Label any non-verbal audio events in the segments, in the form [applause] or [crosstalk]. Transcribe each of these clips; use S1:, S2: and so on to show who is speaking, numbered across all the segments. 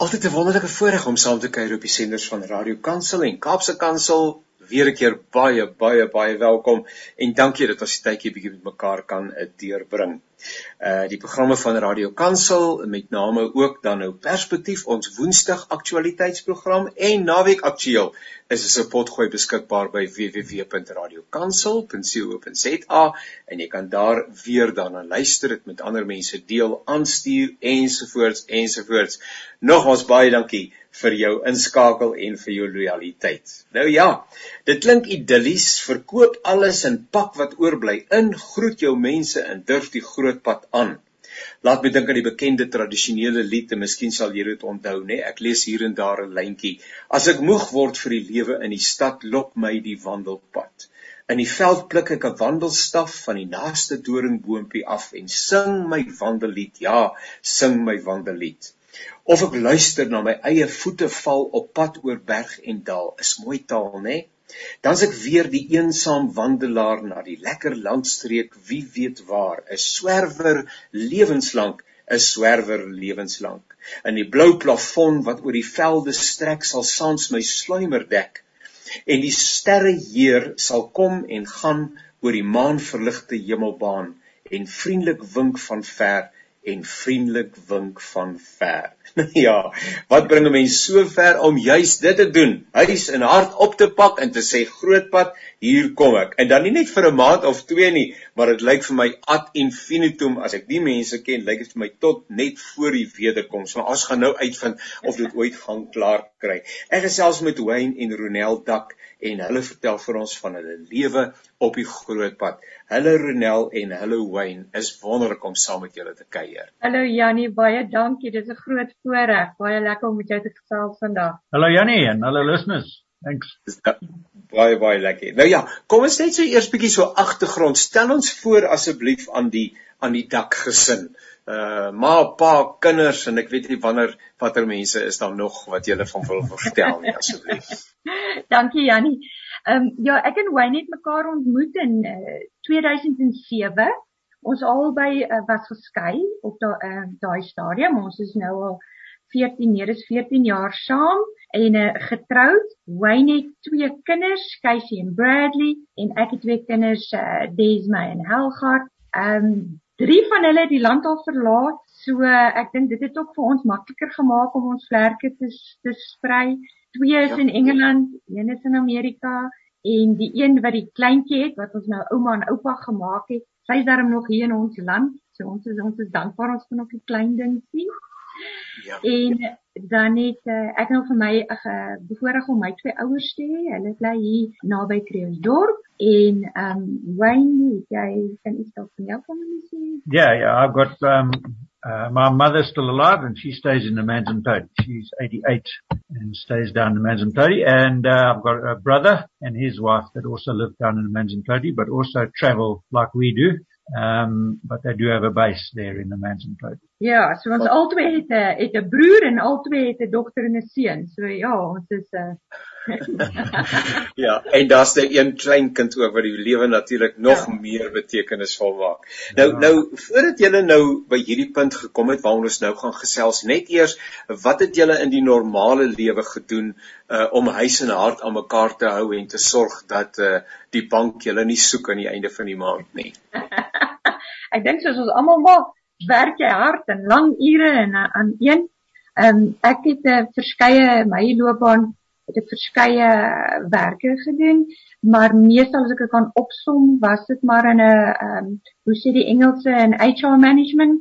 S1: Altyd 'n wonderlike voorreg om saam te kuier op die senders van Radio Kansel en Kaapse Kansel. Weer 'n keer baie baie baie welkom en dankie dat ons 'n tydjie bietjie met mekaar kan uh, deurbring. Uh die programme van Radio Kansel met name ook dan nou Perspektief ons Woensdag aktualiteitsprogram en Naweek Aktueel is 'n potgooi beskikbaar by www.radiokansel.co.za en jy kan daar weer daarna luister, dit met ander mense deel, aanstuur ensovoorts ensovoorts. Nogmaals baie dankie vir jou inskakel en vir jou lojaliteit. Nou ja, dit klink idillies, verkoop alles en pak wat oorbly in, groet jou mense en durf die groot pad aan. Laat my dink aan die bekende tradisionele lied, en miskien sal jy dit onthou, nê? Nee? Ek lees hier en daar 'n lyntjie. As ek moeg word vir die lewe in die stad, lok my die wandelpad. In die veld pluk ek 'n wandelstaf van die naaste doringboontjie af en sing my wandellied. Ja, sing my wandellied. Of ek luister na my eie voete val op pad oor berg en dal, is mooi taal, nê? Nee? Dan's ek weer die eensaam wandelaar na die lekker landstreek, wie weet waar, 'n swerwer lewenslank, 'n swerwer lewenslank. In die blou plafon wat oor die velde strek sal saans my sluimer dek en die sterre heer sal kom en gaan oor die maanverligte hemelbaan en vriendelik wink van ver en vriendelik wink van ver. [laughs] ja, wat bring 'n mens so ver om juis dit te doen? Huis en hart op te pak en te sê grootpad, hier kom ek. En dan nie net vir 'n maand of twee nie, maar dit lyk vir my ad infinitum as ek die mense ken, lyk dit vir my tot net voor die wederkoms. Maar ons gaan nou uitvind of dit ooit gaan klaar kry. Ek gesels met Wayne en Ronel Dak en hulle vertel vir ons van hulle lewe op die groot pad. Hulle Ronel en hulle Wayne is wonderlik om saam met julle te kuier.
S2: Hallo Jannie, baie dankie. Dit is 'n groot voorreg. Baie lekker om met jou te gesels vandag.
S3: Hallo Jannie en hallo listeners. Thanks.
S1: Baie baie lekker. Nou ja, kom ons net so eers bietjie so agtergrond. Stel ons voor asseblief aan die aan die dakgesin uh ma, pa, kinders en ek weet nie wanneer watter mense is daar nog wat jy van wil vertel nie asseblief. [laughs]
S2: Dankie Jannie. Ehm um, ja, ek en Wayne het mekaar ontmoet in uh, 2007. Ons albei uh, was geskei op daai uh, daai stadium. Ons is nou al 14, nee, dis 14 jaar saam en uh, getroud. Wayne het twee kinders, Casey en Bradley en ek het twee kinders, uh, Desma en Helga. Ehm um, drie van hulle het die land al verlaat. So ek dink dit het ook vir ons makliker gemaak om ons vlerke te te sprei. Twee is ja. in Engeland, een is in Amerika en die een wat die kleintjie het wat ons nou ouma en oupa gemaak het, sy's daarom nog hier in ons land. So ons is ons is dankbaar ons kan ook die klein ding sien. Ja. En dan het uh, ek nou vir my 'n uh, eh, bevoorreg om my twee ouers te hê. Hulle bly hier naby Kreeusdorp en um Wayne, jy kan iets dalk van jou familie sê?
S3: Yeah, yeah, I've got um uh, my mother still alive and she stays in the Manzantodi. She's 88 and stays down in the Manzantodi and uh, I've got a brother and his wife that also live down in the Manzantodi but also travel like we do. Um but they do have a base there in the Manzantodi.
S2: Ja, so ons albei het 'n het 'n broer en albei het 'n dogter en 'n seun. So ja, ons is 'n uh,
S1: ja, en daar's net een klein kind ook wat die lewe natuurlik nog ja. meer betekenisvol maak. Nou ja. nou voordat julle nou by hierdie punt gekom het waar ons nou gaan gesels, net eers wat het julle in die normale lewe gedoen uh om huis en hart aan mekaar te hou en te sorg dat uh die bank julle nie soek aan die einde van die maand nie. [laughs]
S2: Ek dink soos ons almal maar werk jy hard en lang ure en uh, aan een. Ehm um, ek het 'n uh, verskeie my loopbaan het ek verskeie werke gedoen, maar meestal as ek dit kan opsom, was dit maar in 'n ehm um, hoe sê die Engelse in HR management.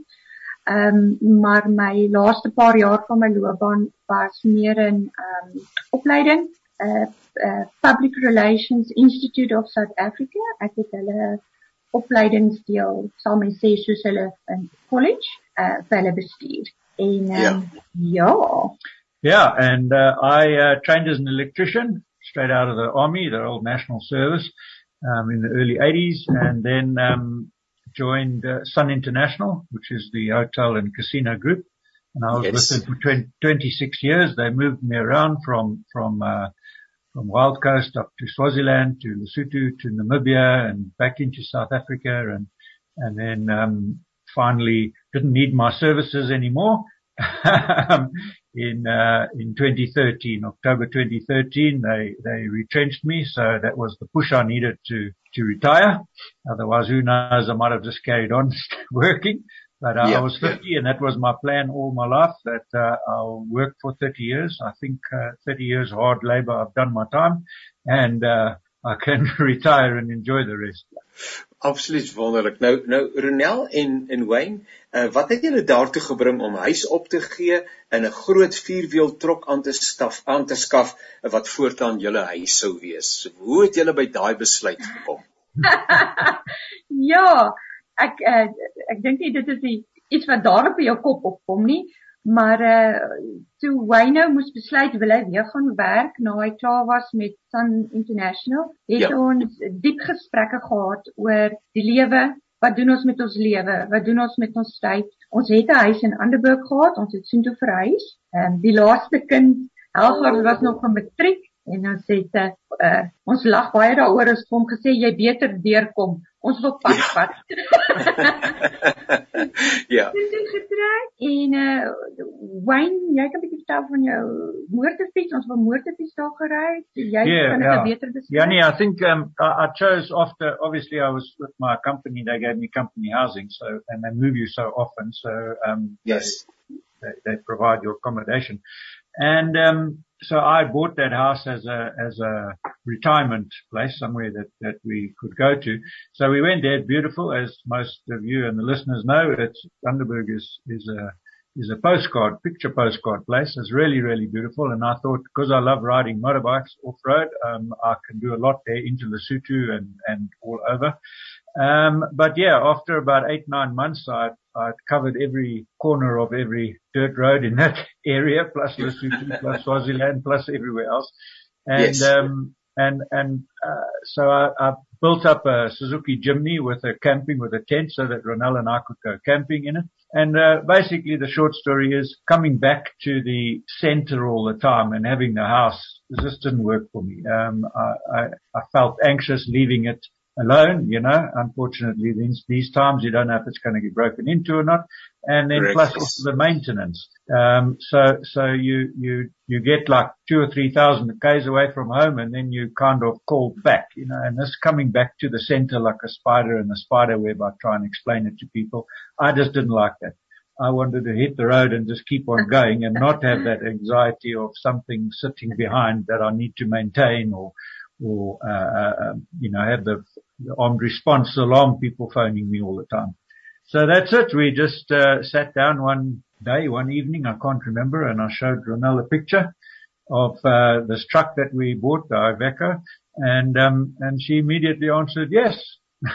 S2: Ehm um, maar my laaste paar jaar van my loopbaan was meer in ehm um, opleiding, 'n uh, uh, Public Relations Institute of South Africa. Ek het hulle opleidingsdeel saam met sê soos hulle in college eh uh, vir hulle bestuur. En um, ja. ja.
S3: Yeah, and uh, I uh, trained as an electrician straight out of the army, the old national service, um, in the early 80s, and then um, joined uh, Sun International, which is the hotel and casino group. And I was yes. with them for 20, 26 years. They moved me around from from uh, from Wild Coast up to Swaziland, to Lesotho, to Namibia, and back into South Africa, and and then um, finally didn't need my services anymore [laughs] in uh, in 2013, October 2013, they they retrenched me. So that was the push I needed to to retire. Otherwise, who knows? I might have just carried on [laughs] working. But uh, yeah, I was 50, yeah. and that was my plan all my life. That uh, I'll work for 30 years. I think uh, 30 years hard labor. I've done my time, and uh, I can [laughs] retire and enjoy the rest.
S1: Absoluut wonderlik. Nou nou Ronel en en Wayne, uh, wat het julle daartoe gebring om huis op te gee en 'n groot vierwiel trok aan te staf aan te skaf wat voortaan julle huis sou wees? Hoe het julle by daai besluit gekom? [laughs]
S2: ja, ek uh, ek dink nie dit is iets wat daar op jou kop opkom nie. Maar uh toe Wayne moes besluit wil hy weer gaan werk na hy klaar was met Sun International, het ja. ons diep gesprekke gehad oor die lewe, wat doen ons met ons lewe, wat doen ons met ons tyd. Ons het 'n huis in Anderburg gehad, ons het soontoe verhuis. Ehm um, die laaste kind, Helga was nog van matriek en ons het uh ons lag baie daaroor as hom gesê jy beter deurkom Ons wil pas ja. [laughs] [laughs] pad.
S1: ja.
S2: Dit is getrek en uh Wayne, jy kan 'n bietjie vertel van jou motorfiets. Ons wil motorfiets daar gery. Jy yeah, kan dit yeah. beter beskryf.
S3: Ja nee, I think um I, I chose after obviously I was with my company they gave me company housing so and they move you so often so um
S1: yes
S3: they, they provide your accommodation. And um so I bought that house as a as a retirement place, somewhere that that we could go to. So we went there. Beautiful, as most of you and the listeners know. It's Thunderberg is is a is a postcard, picture postcard place. It's really, really beautiful. And I thought, because I love riding motorbikes off road, um, I can do a lot there into Lesotho and, and all over. Um, but yeah, after about eight, nine months, I, I covered every corner of every dirt road in that [laughs] area, plus Lesotho, [laughs] plus Swaziland, plus everywhere else. And, yes. um, and, and, uh, so I, I built up a Suzuki Jimny with a camping with a tent so that Ronald and I could go camping in it. And, uh, basically the short story is coming back to the center all the time and having the house just didn't work for me. Um, I, I, I felt anxious leaving it alone, you know. Unfortunately, these, these times you don't know if it's going to get broken into or not. And then Correct. plus also the maintenance. Um, so, so you, you, you get like two or three thousand k's away from home and then you kind of call back, you know, and this coming back to the center like a spider in a spider web. I try and explain it to people. I just didn't like that. I wanted to hit the road and just keep on going and not have that anxiety of something sitting behind that I need to maintain or, or, uh, uh, you know, have the armed response alarm people phoning me all the time. So that's it. We just uh, sat down one day, one evening, I can't remember, and I showed Ronelle a picture of uh, this truck that we bought, the Iveco, and um, and she immediately answered yes. [laughs]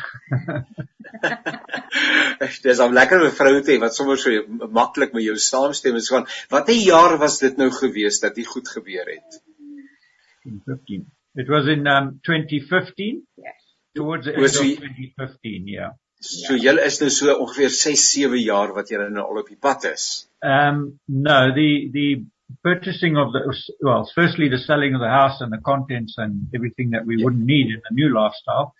S1: Dis 'n lekker mevrou te wat sommer so maklik met jou saamstem is van watter jaar was dit nou gewees dat dit goed gebeur het?
S3: 2015. It was in um 2015. Yes towards the end of 2015, yeah.
S1: So julle is nou so ongeveer 6, 7 jaar wat julle nou al op die pad is.
S3: Um no, the the purchasing of the well, firstly the selling of the house and the contents and everything that we yeah. wouldn't need in the new lifestyle.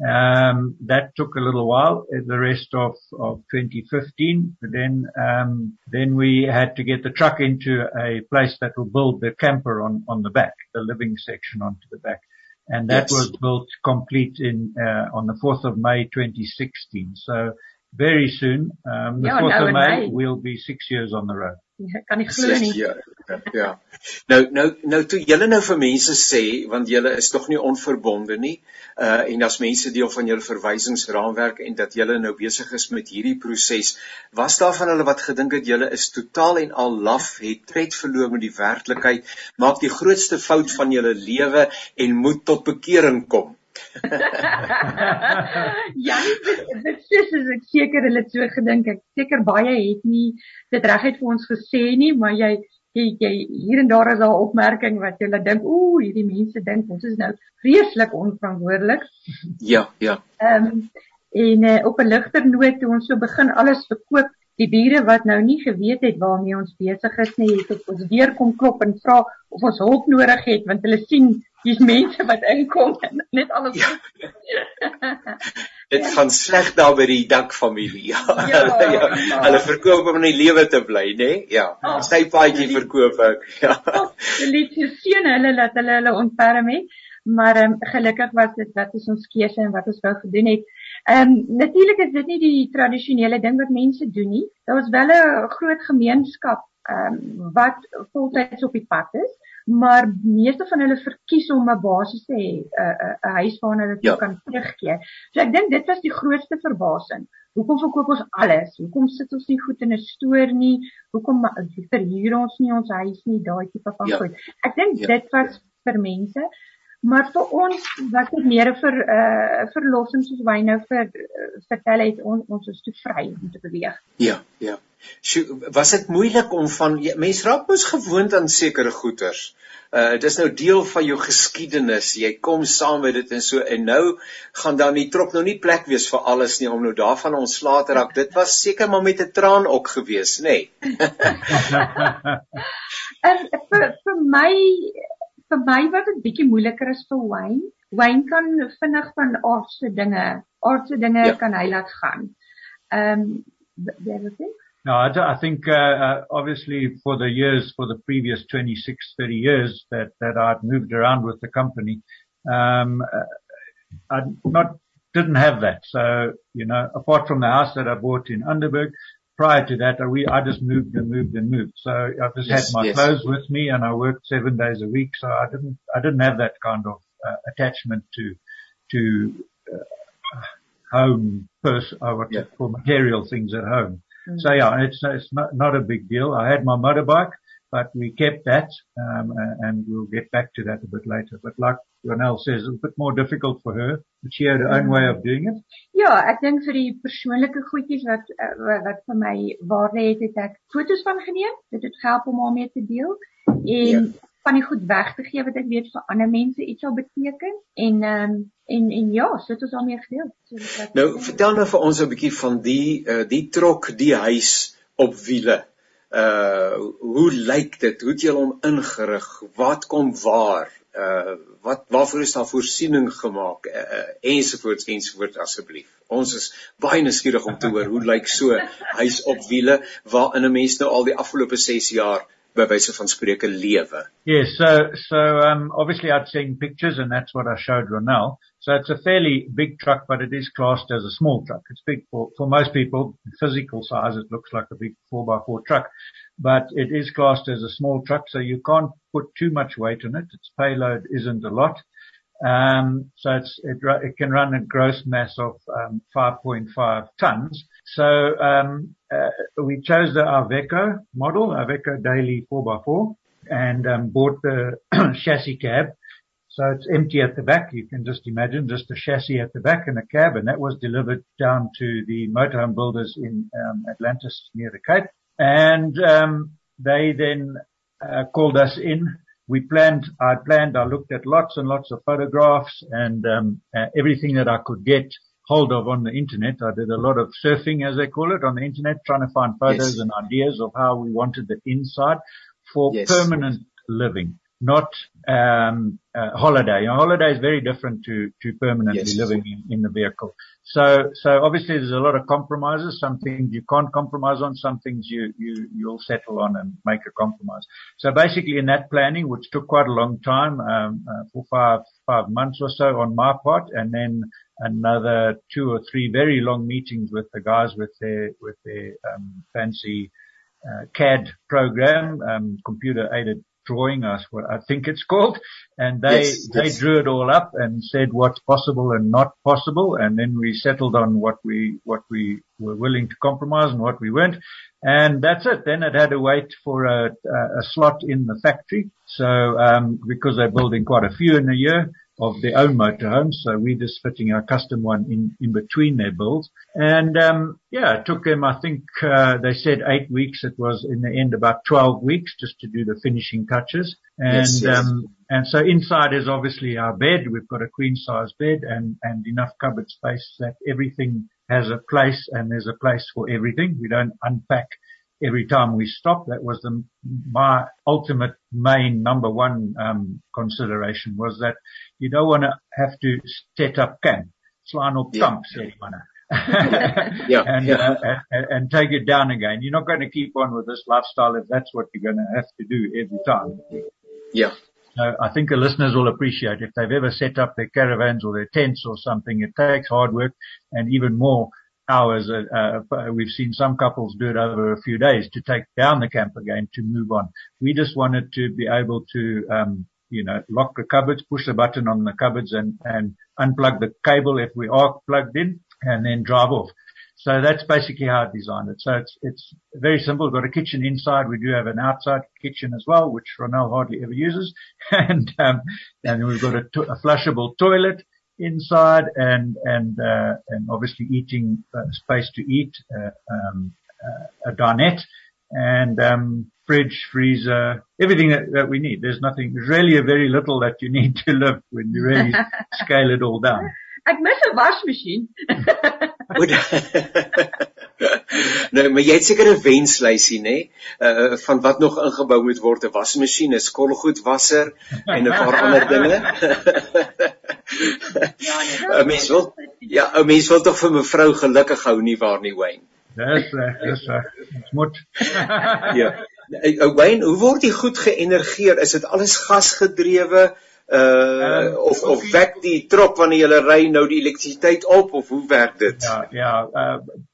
S3: Um that took a little while, the rest of of 2015. But then um then we had to get the truck into a place that will build the camper on on the back, the living section onto the back and that yes. was built complete in uh, on the 4th of May 2016. So very soon, um, the ja, 4th nou of May, May we'll be 6 years on the road.
S2: Ja, kan ek glo nie.
S1: Ja, ja. Nou nou nou toe julle nou vir mense sê want julle is tog nie onverbonde nie. Uh en as mense deel van julle verwysingsraamwerk en dat julle nou besig is met hierdie proses, was daar van hulle wat gedink het julle is totaal en al laf, het tred verloor met die werklikheid, maak die grootste fout van julle lewe en moet tot bekering kom. [laughs]
S2: ja, dit sê as ek seker hulle het so gedink. Ek seker baie het nie dit reguit vir ons gesê nie, maar jy jy, jy hier en daar is daar 'n opmerking wat jy laat dink, ooh, hierdie mense dink ons is nou vreeslik onverantwoordelik.
S1: Ja, ja.
S2: Ehm um, en uh, op 'n ligter noot toe ons so begin alles verkoop, die bure wat nou nie geweet het waarmee ons besig is nie, het op ons deur kom klop en vra of ons hulp nodig het want hulle sien mense [laughs] wat inkom en net alles ja. [laughs]
S1: Dit gaan sleg daar by die dak familie. Ja. [laughs] ja, ja. Hulle verkoop om in die lewe te bly, nê? Nee? Ja. Oh, Stypaadjie verkoop ek. Ja.
S2: Hulle het seën hulle laat hulle hulle ontferm het. Maar um, gelukkig was dit wat is ons keuse en wat ons wou gedoen het. Ehm um, natuurlik is dit nie die tradisionele ding wat mense doen nie. Daar was wel 'n groot gemeenskap ehm um, wat voltyds op die pad is maar meeste van hulle verkies om 'n basis te hê, 'n 'n huis waarna hulle ja. kan terugkeer. So ek dink dit was die grootste verbasing. Hoekom verkoop ons alles? Hoekom sit ons nie goed in 'n stoor nie? Hoekom verhuur ons nie ons huis nie? Daai tipe van ja. goed. Ek dink ja. dit was vir mense Maar vir ons was dit meer vir 'n uh, verlossing soos wy nou vir uh, vertel het on, ons is te vry om te beweeg.
S1: Ja, ja. So, was dit moeilik om van ja, mense raak mos gewoond aan sekere goeders. Uh dit is nou deel van jou geskiedenis. Jy kom saam met dit en so en nou gaan dan nie trok nou nie plek wees vir alles nie om nou daarvan ontslae te raak. Dit was seker maar met 'n traan ook gewees, nê? Nee. [laughs]
S2: en vir vir my vir my wat dit bietjie moeiliker is vir Wayne. Wayne kan vinnig van aardse dinge, aardse dinge ja. kan hy laat gaan. Ehm um,
S3: everything. No, I, I think uh, uh, obviously for the years, for the previous 26, 30 years that, that I'd moved around with the company, um, uh, I not didn't have that. So you know, apart from the house that I bought in Underberg, prior to that, we, I just moved and moved and moved. So I just yes, had my yes. clothes with me and I worked seven days a week. So I didn't, I didn't have that kind of uh, attachment to, to, uh, home person, uh, what yeah. for material things at home. Mm-hmm. So yeah, it's, it's not, not a big deal. I had my motorbike but we kept that, um, and we'll get back to that a bit later. But like Ronel says, it's a bit more difficult for her, but she had her own way of doing it.
S2: Ja, ek dink vir die persoonlike goedjies wat uh, wat vir my waarde het, het ek foto's van geneem. Dit het help om daarmee te deel en ja. van die goed weg te gee wat ek weet vir ander mense iets sal beteken en ehm um, en en ja, so het ons daarmee gedeel.
S1: So nou, vertel nou vir ons 'n bietjie van die uh, die trok, die huis op wiele uh hoe lyk dit? Hoe het julle hom ingerig? Wat kom waar? Uh wat waarvoor is daar voorsiening gemaak? Uh, uh ensovoorts ensovoorts asseblief. Ons is baie nuuskierig om te hoor hoe lyk so [laughs] huis op wiele waarin 'n mens nou al die afgelope 6 jaar wyse van spreuke lewe.
S3: Yes, so so um obviously I'd seen pictures and that's what I showed Ronel. So it's a fairly big truck but it is classed as a small truck. It's big for for most people, physical size it looks like a big 4x4 truck, but it is classed as a small truck so you can't put too much weight on it. Its payload isn't a lot. Um, so it's, it, it can run a gross mass of um, 5.5 tons. So um, uh, we chose the Aveco model, Aveco Daily 4x4, and um, bought the [clears throat] chassis cab. So it's empty at the back. You can just imagine just a chassis at the back and a cab, and that was delivered down to the motorhome builders in um, Atlantis near the Cape. And um, they then uh, called us in we planned, I planned, I looked at lots and lots of photographs and um, uh, everything that I could get hold of on the internet. I did a lot of surfing, as they call it, on the internet, trying to find photos yes. and ideas of how we wanted the inside for yes. permanent living not um, uh, holiday. You know, holiday is very different to to permanently yes. living in, in the vehicle. So so obviously there's a lot of compromises. Some things you can't compromise on. Some things you you you'll settle on and make a compromise. So basically in that planning, which took quite a long time, um, uh, for five five months or so on my part, and then another two or three very long meetings with the guys with their with their um, fancy uh, CAD program, um, computer aided drawing us what I think it's [laughs] called. And they, yes, they yes. drew it all up and said what's possible and not possible. And then we settled on what we, what we were willing to compromise and what we weren't. And that's it. Then it had to wait for a, a slot in the factory. So, um, because they're building quite a few in a year, of their own motorhomes. So we're just fitting our custom one in, in between their builds. And, um, yeah, it took them, I think, uh, they said eight weeks. It was in the end about 12 weeks just to do the finishing touches. And, yes, yes. um, and so inside is obviously our bed. We've got a queen size bed and, and enough cupboard space that everything has a place and there's a place for everything. We don't unpack every time we stop. That was the, my ultimate main number one um, consideration was that you don't want to have to set up camp, slaan op kamp, manne. yeah, and, yeah. Uh, and, and take it down again. You're not going to keep on with this lifestyle if that's what you're going to have to do every time.
S1: Yeah.
S3: So I think the listeners will appreciate if they've ever set up their caravans or their tents or something, it takes hard work and even more hours. Uh, uh, we've seen some couples do it over a few days to take down the camp again to move on. We just wanted to be able to, um, you know, lock the cupboards, push the button on the cupboards and, and unplug the cable if we are plugged in and then drive off. So that's basically how I designed it. So it's, it's very simple. We've got a kitchen inside. We do have an outside kitchen as well, which Ronel hardly ever uses. [laughs] and, um, and we've got a, to- a flushable toilet inside and, and, uh, and obviously eating uh, space to eat, uh, um, uh, a dinette and, um, fridge, freezer, everything that, that we need. There's nothing, there's really a very little that you need [laughs] to live when you really scale it all down.
S2: Ek mis 'n wasmasjien. [laughs] [laughs] [laughs]
S1: nou, maar jy het seker 'n wenslysie, nê? Uh van wat nog ingebou moet word, 'n wasmasjien, 'n skolgoedwasser en 'n paar ander dinge. ja, nee. 'n Mens wil ja, 'n mens wil tog vir mevrou gelukkig hou nie waar nie, Wayne.
S3: Dis reg, dis reg. Ons moet [laughs]
S1: Ja. Wayne, hoe word jy goed geënergeer? Is dit alles gasgedrewe? uh of of wek die trop wanneer jy ry nou die elektrisiteit op of hoe werk dit?
S3: Ja, ja, uh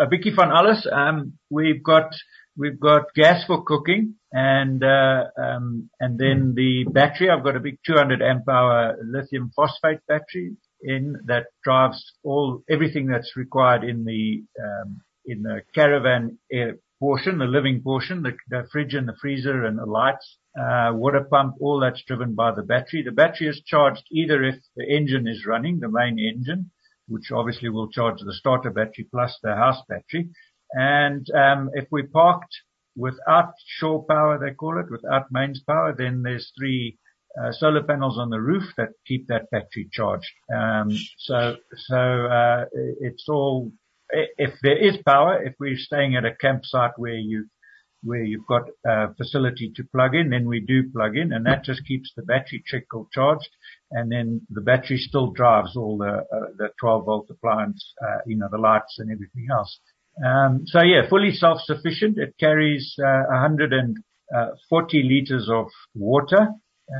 S3: 'n bietjie van alles. Um we've got we've got gas for cooking and uh um and then the battery I've got a big 200 amp hour lithium phosphate battery in that drives all everything that's required in the um in the caravan air portion, the living portion, the, the fridge and the freezer and the lights uh, water pump, all that's driven by the battery. The battery is charged either if the engine is running, the main engine, which obviously will charge the starter battery plus the house battery. And um, if we parked without shore power, they call it, without mains power, then there's three uh, solar panels on the roof that keep that battery charged. Um, so, so uh, it's all. If there is power, if we're staying at a campsite where you where you've got a facility to plug in, then we do plug in, and that just keeps the battery trickle charged, and then the battery still drives all the uh, the 12 volt appliance, uh, you know, the lights and everything else. Um, so yeah, fully self-sufficient. It carries uh, 140 liters of water,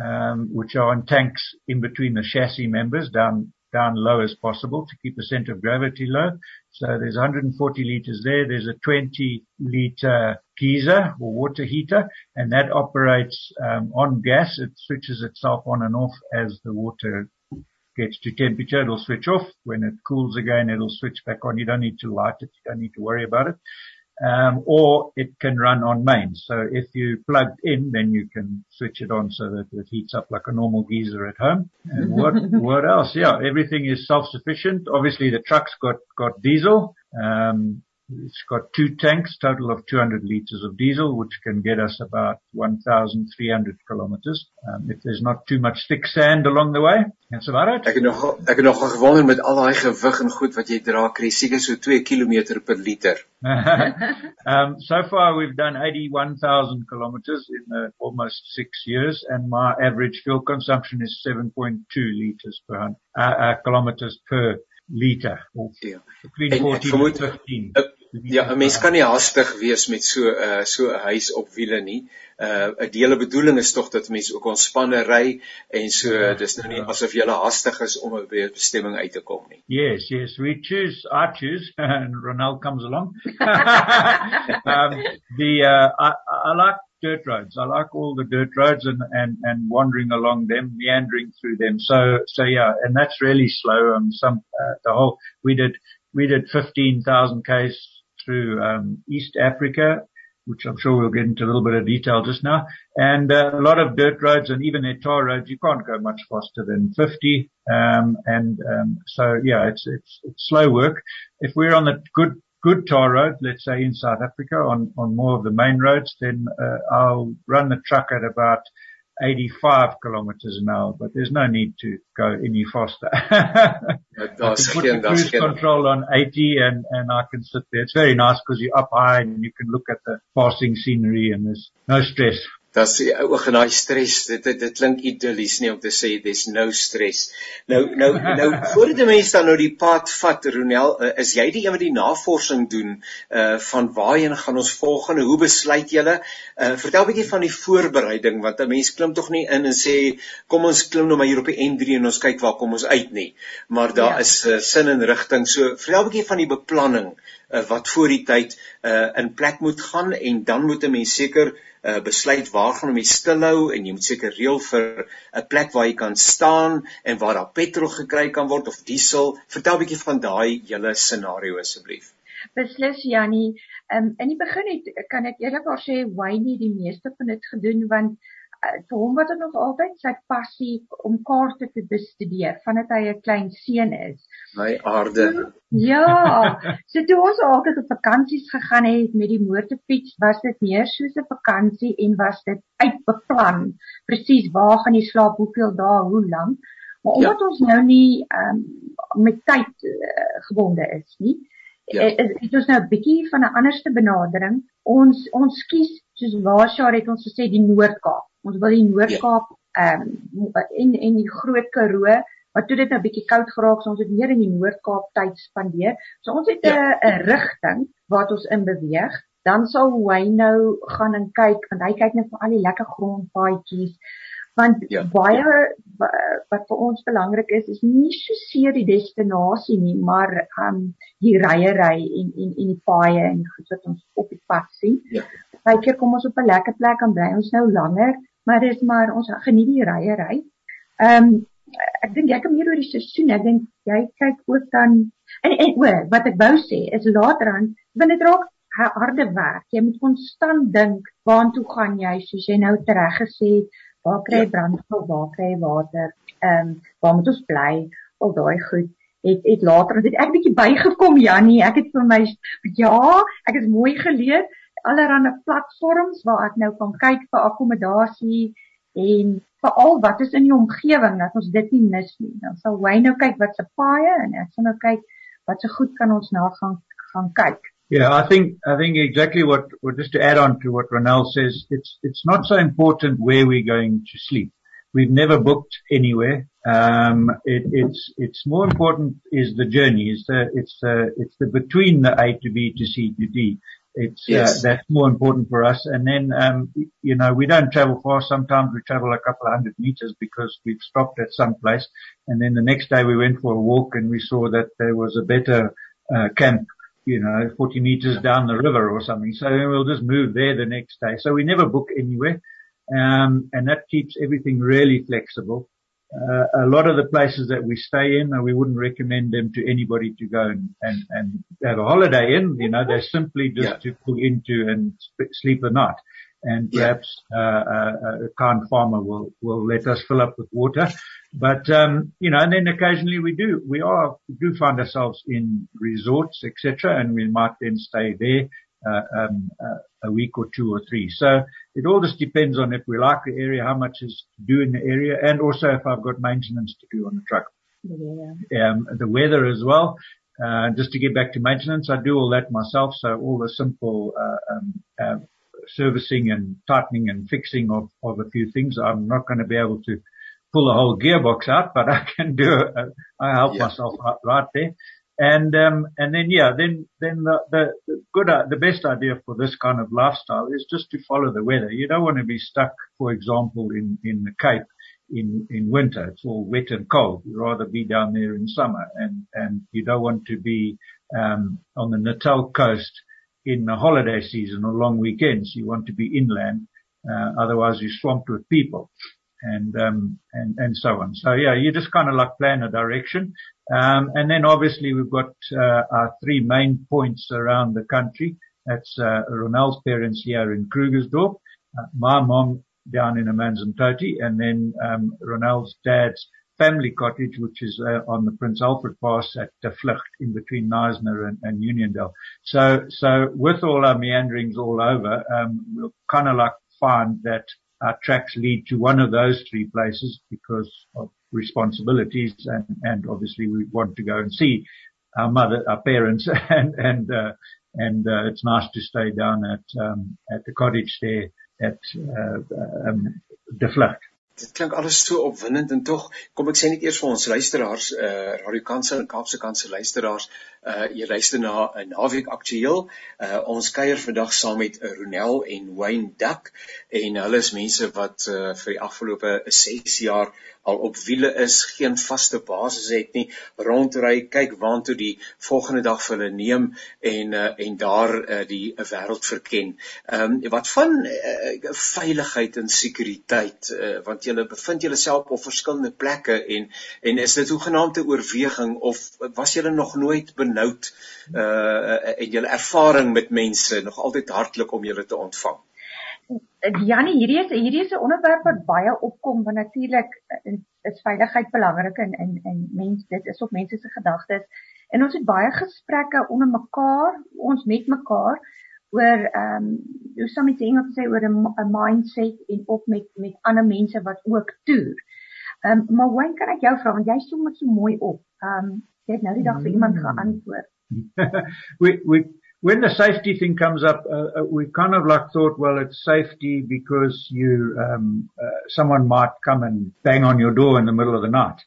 S3: um, which are in tanks in between the chassis members down down low as possible to keep the center of gravity low. So there's 140 liters there. There's a 20 liter geyser or water heater and that operates um, on gas. It switches itself on and off as the water gets to temperature. It'll switch off. When it cools again, it'll switch back on. You don't need to light it. You don't need to worry about it um, or it can run on mains. So if you plugged in, then you can switch it on so that it heats up like a normal geyser at home. And what [laughs] what else? Yeah, everything is self-sufficient. Obviously, the truck's got got diesel. Um, it's got two tanks, total of 200 liters of diesel, which can get us about 1,300 kilometers. Um, if there's not too much thick sand along the way. That's about it.
S1: Ek het nog ek het nog gewonder met al daai gewig en goed wat jy dra, kry seker so 2 km per liter. [laughs]
S3: um, so far we've done 81,000 kilometers in uh, almost 6 years and my average fuel consumption is 7.2 liters per uh, uh, kilometers per liter of
S1: ja.
S3: between 14 en 15.
S1: Ja, 'n mens kan nie haastig wees met so 'n uh, so 'n huis op wiele nie. Uh 'n dele bedoeling is tog dat mense ook ontspanne ry en so ja, dis nou nie ja. asof jy haastig is om by 'n bestemming uit te kom nie.
S3: Yes, yes, we choose, I choose [laughs] and Ronald comes along. [laughs] um the uh I I like dirt roads. I like all the dirt roads and and and wandering along them, meandering through them. So so yeah, and that's really slow. Um some uh, the whole we did we did 15,000 k's through um, East Africa, which I'm sure we'll get into a little bit of detail just now, and uh, a lot of dirt roads and even their tar roads. You can't go much faster than 50, um, and um, so yeah, it's it's it's slow work. If we're on the good good tar road, let's say in South Africa on on more of the main roads, then uh, I'll run the truck at about 85 kilometers an hour, but there's no need to go any faster. [laughs]
S1: Daar's
S3: put the cruise control on 80 and, and I can sit there. It's very nice because you're up high and you can look at the passing scenery and there's no stress.
S1: Das die oog en daai stres, dit dit, dit klink idillies nie om te sê dis no stres. Nou nou nou [laughs] voordat die mense dan nou die pad vat, Ronel, uh, is jy die een wat die navorsing doen uh van waarheen gaan ons volgende? Hoe besluit julle? Uh vertel 'n bietjie van die voorbereiding want 'n mens klim tog nie in en sê kom ons klim nou maar hier op die N3 en ons kyk waar kom ons uit nie. Maar daar ja. is uh, sin en rigting. So vertel 'n bietjie van die beplanning uh, wat voor die tyd uh in plek moet gaan en dan moet 'n mens seker uh, besluit waar gaan om jy stilhou en jy moet seker reël vir 'n plek waar jy kan staan en waar daar petrol gekry kan word of diesel. Vertel 'n bietjie van daai hele scenario asseblief.
S2: Beslis Jannie, um, in die begin het kan ek eerlikwaar sê Wayne die meeste van dit gedoen want vir hom wat nog altyd sy passie om kaarte te bestudeer vandat hy 'n klein seun is.
S1: My aarde.
S2: Ja, so toe ons altyd op vakansies gegaan het met die motorfiets, was dit meer soos 'n vakansie en was dit uitbeplan. Presies waar gaan jy slaap, hoeveel dae, hoe lank. Maar omdat ja. ons nou nie um, met tyd uh, gebonde is nie, ja. het, het ons nou 'n bietjie van 'n anderste benadering. Ons ons kies soos Waashar het ons gesê die Noord-Kaap. Ons wil die Noord-Kaap ehm um, en en die Groot Karoo, maar toe dit nou bietjie koud geraak, so ons het meer in die Noord-Kaap tyd spandeer. So ons het 'n ja. 'n rigting wat ons in beweeg. Dan sal hy nou gaan en kyk want hy kyk net vir al die lekker grondpaadjies want ja, baie ja. wat vir ons belangrik is is nie so seer die destinasie nie maar um die ryery en en en die paaie en goed wat ons op die pad sien. Ja. Baie keer kom ons op 'n lekker plek en bly ons nou langer maar dit is maar ons geniet die ryery. Ehm um, ek dink jy kan meer oor die seisoen. Ek dink jy kyk ook dan en en o, wat ek wou sê is later aan wanneer dit raak harde werk. Jy moet konstant dink waartoe gaan jy soos jy nou tereg gesê het, waar kry jy ja. brandstof, waar kry jy water? Ehm um, waar moet ons bly? Al daai goed het het later het ek bietjie bygekom Jannie. Ek het vir my ja, ek het mooi geleer allerlei platforms waar ek nou kan kyk vir akkommodasie en veral wat is in die omgewing dat ons dit nie mis nie. Dan sal hy nou kyk wat se paaie en ek sal nou kyk wat se goed kan ons na gaan gaan kyk.
S3: Yeah, I think I think exactly what, what just to add on to what Ronel says, it's it's not so important where we're going to sleep. We've never booked anywhere. Um, it, it's it's more important is the journey. It's the it's the it's the between the A to B to C to D. It's uh, yes. uh, that's more important for us. And then, um, you know, we don't travel far. Sometimes we travel a couple of hundred meters because we've stopped at some place. And then the next day we went for a walk and we saw that there was a better uh, camp, you know, 40 meters down the river or something. So we'll just move there the next day. So we never book anywhere. Um, and that keeps everything really flexible uh, a lot of the places that we stay in, uh, we wouldn't recommend them to anybody to go and, and, and have a holiday in. You know, they're simply just yeah. to pull into and sp- sleep a night. And perhaps uh, uh, a kind farmer will will let us fill up with water, but um, you know, and then occasionally we do we are we do find ourselves in resorts, etc., and we might then stay there a week or two or three. So it all just depends on if we like the area, how much is to do in the area, and also if I've got maintenance to do on the truck. Yeah. Um, the weather as well. Uh, just to get back to maintenance, I do all that myself. So all the simple uh, um, uh, servicing and tightening and fixing of, of a few things. I'm not going to be able to pull a whole gearbox out, but I can do. A, I help yeah. myself right, right there. And um, and then yeah, then then the, the, the good uh, the best idea for this kind of lifestyle is just to follow the weather. You don't want to be stuck, for example, in in the Cape in in winter. It's all wet and cold. You'd rather be down there in summer, and and you don't want to be um, on the Natal coast in the holiday season or long weekends. You want to be inland, uh, otherwise you're swamped with people and um, and and so on. So yeah, you just kind of like plan a direction, um, and then obviously we've got uh, our three main points around the country. That's uh, Ronald's parents here in Krugersdorp, uh, my mom down in Amanzimtoti, and then um, Ronald's dad's family cottage, which is uh, on the Prince Alfred Pass at the Vlucht in between Neisner and, and Uniondale. So, so with all our meanderings all over, um, we'll kind of like find that our tracks lead to one of those three places because of responsibilities and, and obviously we want to go and see our mother, our parents [laughs] and, and, uh, and, uh, it's nice to stay down at, um, at the cottage there at, uh, um, De Vlucht.
S1: Dit klink alles so opwindend en tog kom ek sê net eers vir ons luisteraars eh uh, Radio Kansel en Kaapse Kansel luisteraars eh uh, jy luister na 'n naweek aktueel eh uh, ons kuier vandag saam met Ronel en Wayne Duck en hulle is mense wat eh uh, vir die afgelope 6 jaar al op wiele is, geen vaste basis het nie, rondry, kyk waantoe die volgende dag vir hulle neem en uh, en daar uh, die uh, wêreld verken. Ehm um, wat van uh, veiligheid en sekuriteit uh, want julle bevind julleself op verskillende plekke en en is dit hoegenaamde oorweging of was julle nog nooit benoud uh en julle ervaring met mense nog altyd hartlik om julle te ontvang?
S2: Janie, hierdie is hierdie is 'n onderwerp wat baie opkom want natuurlik is veiligheid belangrik in in in mense dit is op mense se gedagtes en ons het baie gesprekke onder mekaar ons met mekaar oor ehm um, hoe sou mens Engels sê oor 'n mindset en op met met ander mense wat ook toer. Ehm um, maar hoe kan ek jou vra want jy som dit so mooi op. Ehm um, jy het nou die dag vir iemand hmm. geantwoord. [laughs]
S3: we we when the safety thing comes up, uh, uh, we kind of like thought, well, it's safety because you, um, uh, someone might come and bang on your door in the middle of the night.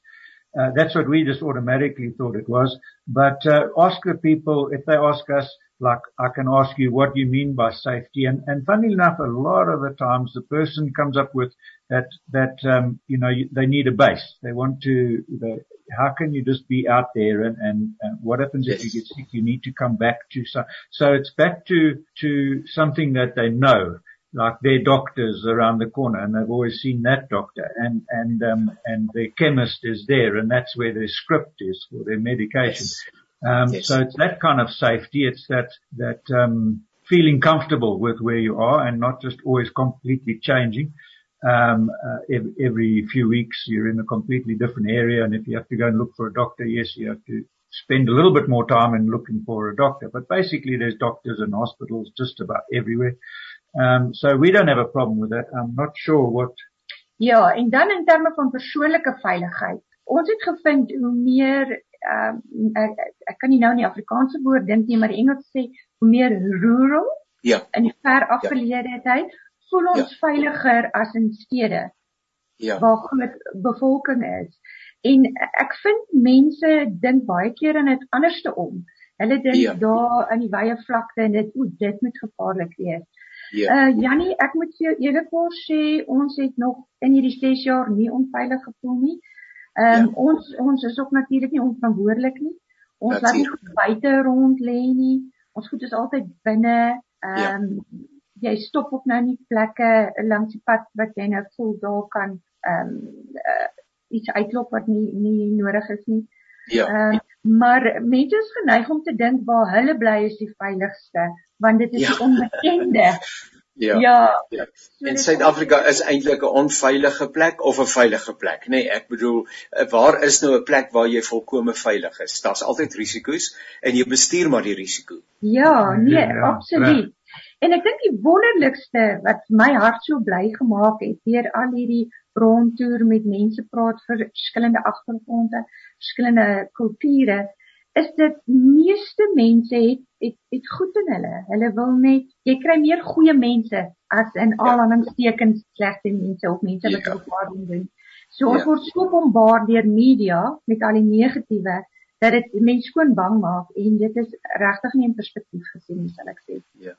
S3: Uh, that's what we just automatically thought it was. But uh, ask the people if they ask us, like I can ask you what you mean by safety, and and funny enough, a lot of the times the person comes up with that that um, you know they need a base. They want to. They, how can you just be out there and, and, and what happens yes. if you get sick? You need to come back to some, so it's back to, to something that they know, like their doctors around the corner and they've always seen that doctor and, and, um, and their chemist is there and that's where their script is for their medication. Yes. Um, yes. so it's that kind of safety. It's that, that, um, feeling comfortable with where you are and not just always completely changing um, uh, every, every few weeks you're in a completely different area. And if you have to go and look for a doctor, yes, you have to spend a little bit more time in looking for a doctor. But basically there's doctors and hospitals just about everywhere. Um, so we don't have a problem with that. I'm not sure what.
S2: Ja, en dan in terme van persoonlike veiligheid. Ons het gevind hoe meer ehm um, ek, ek kan nie nou nie Afrikaanse woord dink nie, maar Engels sê hoe meer rural
S1: ja.
S2: in ver ja. afgeleentheid, ja voel ons ja. veiliger as in stede. Ja. Waar groot bevolking is. En ek vind mense dink baie keer aan dit anderste om. Hulle dink ja. daar in die wye vlakte en dit o, dit moet gevaarlik wees. Ja. Uh Jannie, ek moet jou eerlikwaar sê ons het nog in hierdie 6 jaar nie onveilig gevoel nie. Ehm um, ja. ons ons is ook natuurlik nie onverantwoordelik nie. Ons laat nie buite rond lê nie. Ons goed is altyd binne. Ja. Ehm um, jy stop op nou nie plekke langs die pad wat jy nou voel daar kan ehm um, uh, iets uitloop wat nie nie nodig is nie.
S1: Ja.
S2: Uh, maar mense is geneig om te dink waar hulle bly is die veiligste want dit is ja. die onbekende. [laughs]
S1: Ja. Ja. ja. En Suid-Afrika is eintlik 'n onveilige plek of 'n veilige plek, nê? Nee, ek bedoel, eh, waar is nou 'n plek waar jy volkome veilig is? Daar's altyd risiko's en jy bestuur maar die risiko.
S2: Ja, nee, ja, absoluut. Ja. En ek dink die wonderlikste wat my hart so bly gemaak het deur al hierdie rondtoer met mense praat vir verskillende agtergronde, verskillende kulture, is dit meeste mense het het, het goed in hulle. Hulle wil net jy kry meer goeie mense as in ja. aanhalingstekens slegte mense of mense wat ja. kwaad doen. So ons ja. word so bombardeer deur media met al die negatiewe dat dit mense skoon bang maak en dit is regtig nie in perspektief gesien nie sal ek sê.
S1: Ja.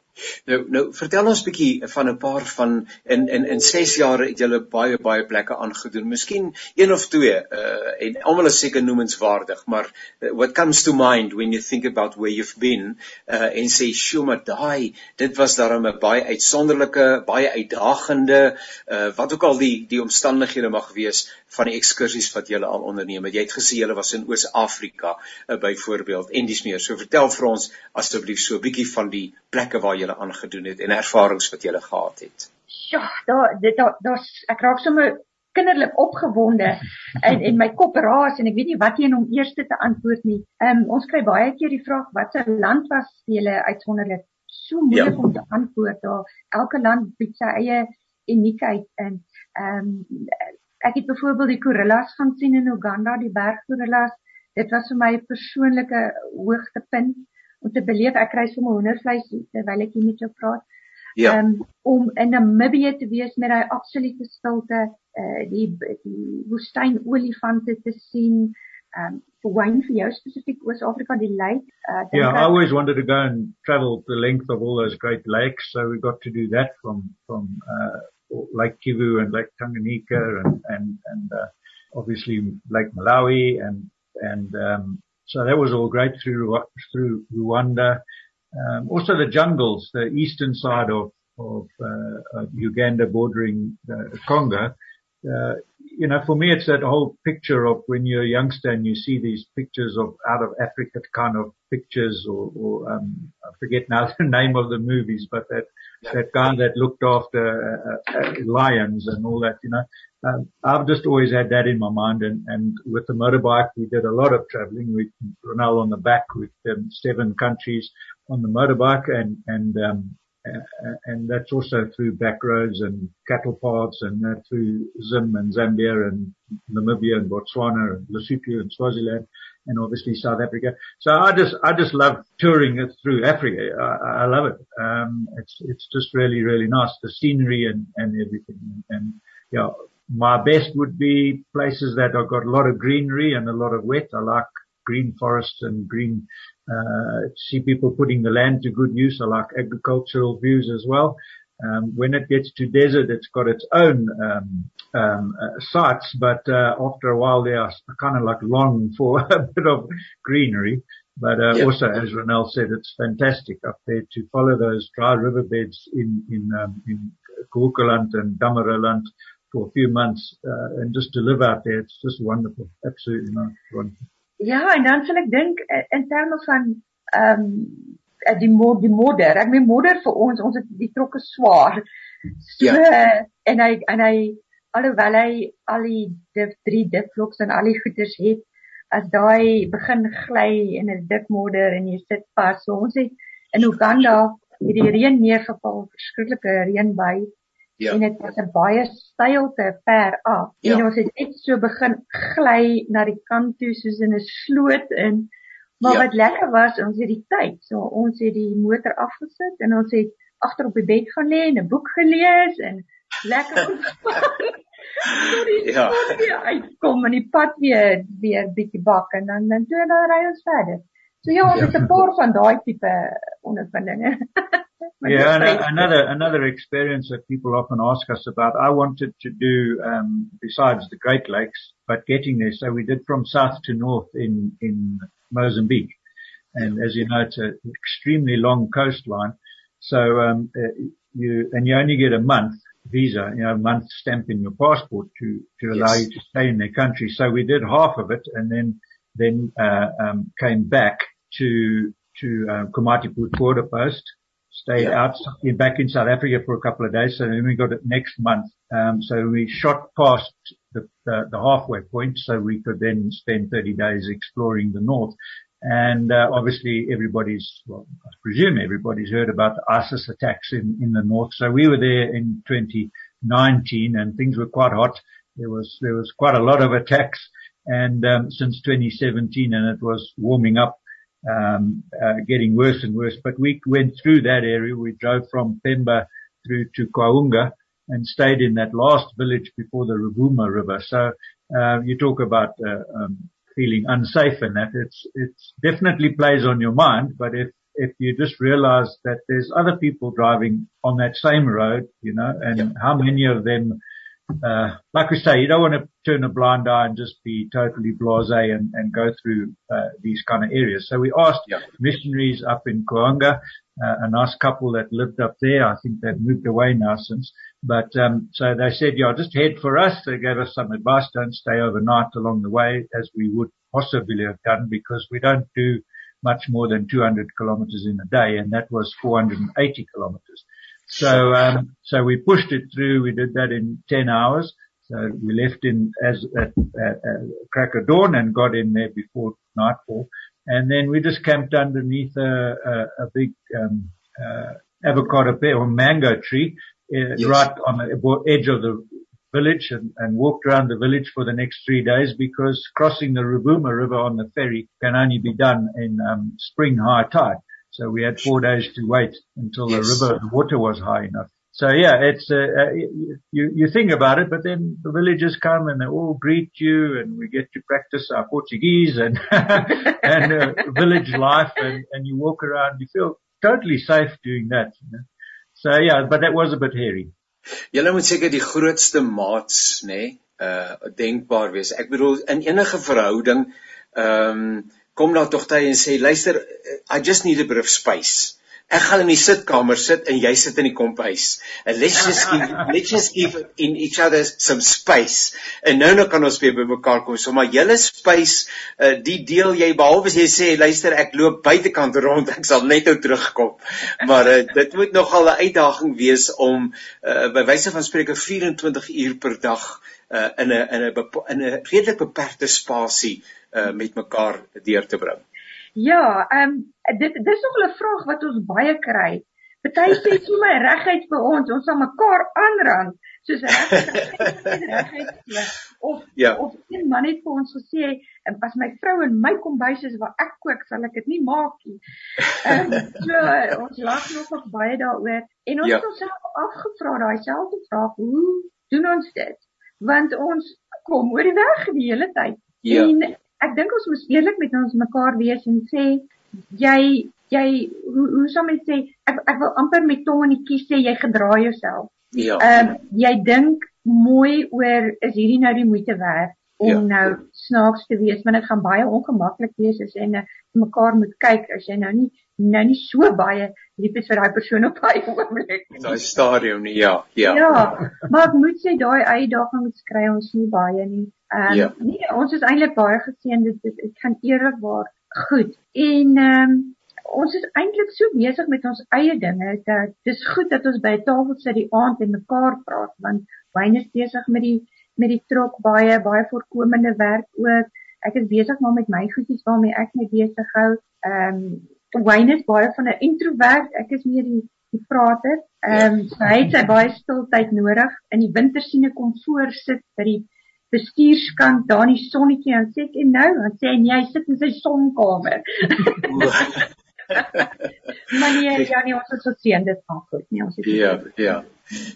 S1: Nou nou vertel ons bietjie van 'n paar van in in in 6 jaar het julle baie baie plekke aangedoen. Miskien een of twee uh en almal is seker noemenswaardig, maar uh, what comes to mind when you think about where you've been uh en sê Shuma daai dit was daarom 'n baie uitsonderlike, baie uitdagende uh wat ook al die die omstandighede mag wees van die ekskursies wat julle al onderneem het. Jy het gesê julle was in Oos-Afrika uh, byvoorbeeld en dis meer. So vertel vir ons asseblief so 'n bietjie van die plekke waar jy aangedoen het en ervarings wat jy gehad het.
S2: Ja, daar dit daar daar's ek raak sommer kinderlik opgewonde en en my kop raas en ek weet nie wat een om eers te antwoord nie. Ehm um, ons kry baie keer die vraag wat se land was jy uitsonderlik so moeilik ja. om te antwoord daar. Elke land het sy eie uniekheid in. Ehm um, ek het byvoorbeeld die gorillas gaan sien in Uganda, die berggorillas. Dit was vir my 'n persoonlike hoogtepunt om te beleef ek kry sommer hoendervleis terwyl ek hier met jou praat. Ja. Um, om in Namibië te wees met daai absolute stilte, uh, die die woestynolifante te sien, um Wayne for jou spesifiek Oos-Afrika die lake.
S3: Uh, yeah, I always wanted to go and travel the length of all those great lakes, so we got to do that from from uh, Lake Kivu and Lake Tanganyika and and and uh, obviously Lake Malawi and and um, so that was all great through through Rwanda. Um, also the jungles, the eastern side of of, uh, of Uganda bordering uh, Congo uh, you know, for me, it's that whole picture of when you're a youngster and you see these pictures of out of Africa kind of pictures or, or um, I forget now [laughs] the name of the movies, but that, that guy that looked after uh, uh, lions and all that, you know, um, I've just always had that in my mind. And, and with the motorbike, we did a lot of traveling. We, Ronald on the back with um, seven countries on the motorbike and, and, um, and that's also through back roads and cattle paths and through Zim and Zambia and Namibia and Botswana and Lesotho and Swaziland and obviously South Africa. So I just, I just love touring it through Africa. I, I love it. Um, it's, it's just really, really nice. The scenery and, and everything. And yeah, my best would be places that have got a lot of greenery and a lot of wet. I like green forests and green uh, see people putting the land to good use. I like agricultural views as well. Um, when it gets to desert, it's got its own um, um, uh, sites, but uh, after a while, they are kind of like long for [laughs] a bit of greenery. But uh, yep. also, as Ronel said, it's fantastic up there to follow those dry riverbeds in in um, in Kukuland and Damaraland for a few months, uh, and just to live out there, it's just wonderful. Absolutely wonderful.
S2: Ja, en dan sal ek dink eh, in terme van ehm um, die mod die modder. Ek meen modder vir ons, ons het die trokke swaar. So ja. en hy en hy alhoewel hy al die div, drie dipvloks en al die goeders het, as daai begin gly in 'n dik modder en jy sit vas. So ons het in Uganda hierdie reën neergeval, verskriklike reën by Ja. En dit was 'n baie steilte ver af. Ja. En ons het net so begin gly na die kant toe soos in 'n sloot in. Maar ja. wat lekker was, ons het die tyd. So ons het die motor afgesit en ons het agter op die bed gaan lê en 'n boek gelees en lekker [laughs] Sorry, ja. Sorry, ek kom in die pad weer weer bietjie bak en dan dan toe dan ry ons verder. So ja, ons ja. het 'n paar van daai tipe ondervindinge. [laughs]
S3: yeah, and another another experience that people often ask us about. I wanted to do um, besides the Great Lakes, but getting there. So we did from south to north in in Mozambique, and as you know, it's an extremely long coastline. So um, uh, you and you only get a month visa, you know, a month stamp in your passport to to allow yes. you to stay in their country. So we did half of it, and then then uh, um, came back to to uh, Komatipoort border post stayed yeah. out back in South Africa for a couple of days. So then we got it next month. Um, so we shot past the, the, the, halfway point so we could then spend 30 days exploring the north. And, uh, obviously everybody's, well, I presume everybody's heard about the ISIS attacks in, in the north. So we were there in 2019 and things were quite hot. There was, there was quite a lot of attacks and, um, since 2017 and it was warming up um, uh, getting worse and worse. But we went through that area. We drove from Pemba through to Kwaunga and stayed in that last village before the Ruvuma River. So uh, you talk about uh, um, feeling unsafe in that it's it's definitely plays on your mind. But if if you just realize that there's other people driving on that same road, you know, and how many of them uh, like we say, you don't want to turn a blind eye and just be totally blasé and, and go through uh, these kind of areas. So we asked yeah. missionaries up in Koanga, uh, a nice couple that lived up there. I think they've moved away now since. But um, so they said, yeah, just head for us. They gave us some advice. Don't stay overnight along the way, as we would possibly have done, because we don't do much more than 200 kilometers in a day, and that was 480 kilometers. So, um, so we pushed it through. We did that in 10 hours. So we left in as at, at, at crack of dawn and got in there before nightfall. And then we just camped underneath a, a, a big, um, uh, avocado pear or mango tree uh, yes. right on the edge of the village and, and walked around the village for the next three days because crossing the Rovuma River on the ferry can only be done in um, spring high tide. So we had four days to wait until yes. the river, the water was high enough. So yeah, it's uh, uh, you you think about it, but then the villagers come and they all greet you, and we get to practice our Portuguese and [laughs] and uh, village life, and and you walk around, you feel totally safe doing that. You know? So yeah, but that was a bit hairy.
S1: Julle moet seker die grootste maats, nê, nee, uh denkbaar wees. Ek bedoel in enige verhouding, ehm um, kom daar tog tyd en sê luister, I just need a bit of space. Ek gaan in die sitkamer sit en jy sit in die kompuis. And let's just give let's just give in each other some space. En nou nou kan ons weer by mekaar kom. So maar julle space, uh, die deel jy behalwe as jy sê luister ek loop buitekant rond, ek sal net nou terugkom. Maar uh, dit moet nogal 'n uitdaging wees om uh, by wyse van spreuke 24 uur per dag uh, in 'n in 'n in 'n redelik beperkte spasie uh, met mekaar deur te bring.
S2: Ja, ehm um, dit dis nog 'n vraag wat ons baie kry. Party sê my regheid vir ons, ons sal mekaar aanrand soos [laughs] regheid of ja. of een man het vir ons gesê as my vrou in my kombuis is waar ek kook, sal ek dit nie maak nie. Ehm um, so ons lag nog op baie daaroor en ons ja. het onsself afgevra daai selfde vraag, hoe doen ons dit? Want ons kom oor die weg die hele tyd. Ja. En ek dink ons moet eerlik met ons mekaar wees en sê jy jy hoe hoe sou mens sê ek ek wil amper met tong in die kies sê jy gedra jouself. Ja. Ehm um, jy dink mooi oor is hierdie nou die moeite werd om ja. nou snaaks te wees want dit gaan baie ongemaklik wees as jy net mekaar moet kyk as jy nou nie nou nie so baie lief is vir daai persoon op daai oomblik
S1: nie. Daai stadium nie ja, ja.
S2: Ja, maar ek moet sê daai uitdagings kry ons nie baie nie. Ehm um, ja. nee, ons is eintlik baie geseën dit dit kan eerlikwaar goed. En ehm um, ons is eintlik so besig met ons eie dinge dat dis goed dat ons by 'n tafel sit die aand en mekaar praat want Wayne is besig met die met die trok baie baie voorkomende werk ook. Ek is besig maar met my goedjies waarmee ek my besig hou. Ehm um, Wayne is baie van 'n introvert. Ek is meer die die prater. Ehm um, so hy het sy baie stiltyd nodig. In die winter sien ek hom voor sit by die bestuurskant daar in die sonnetjie en sê ek en nou dan sê hy hy sit in sy sonkamer. [laughs] [laughs] [laughs] maar nee, ja nee, ons is so seën dit gaan goed. Nee, ons
S1: is Ja, ja.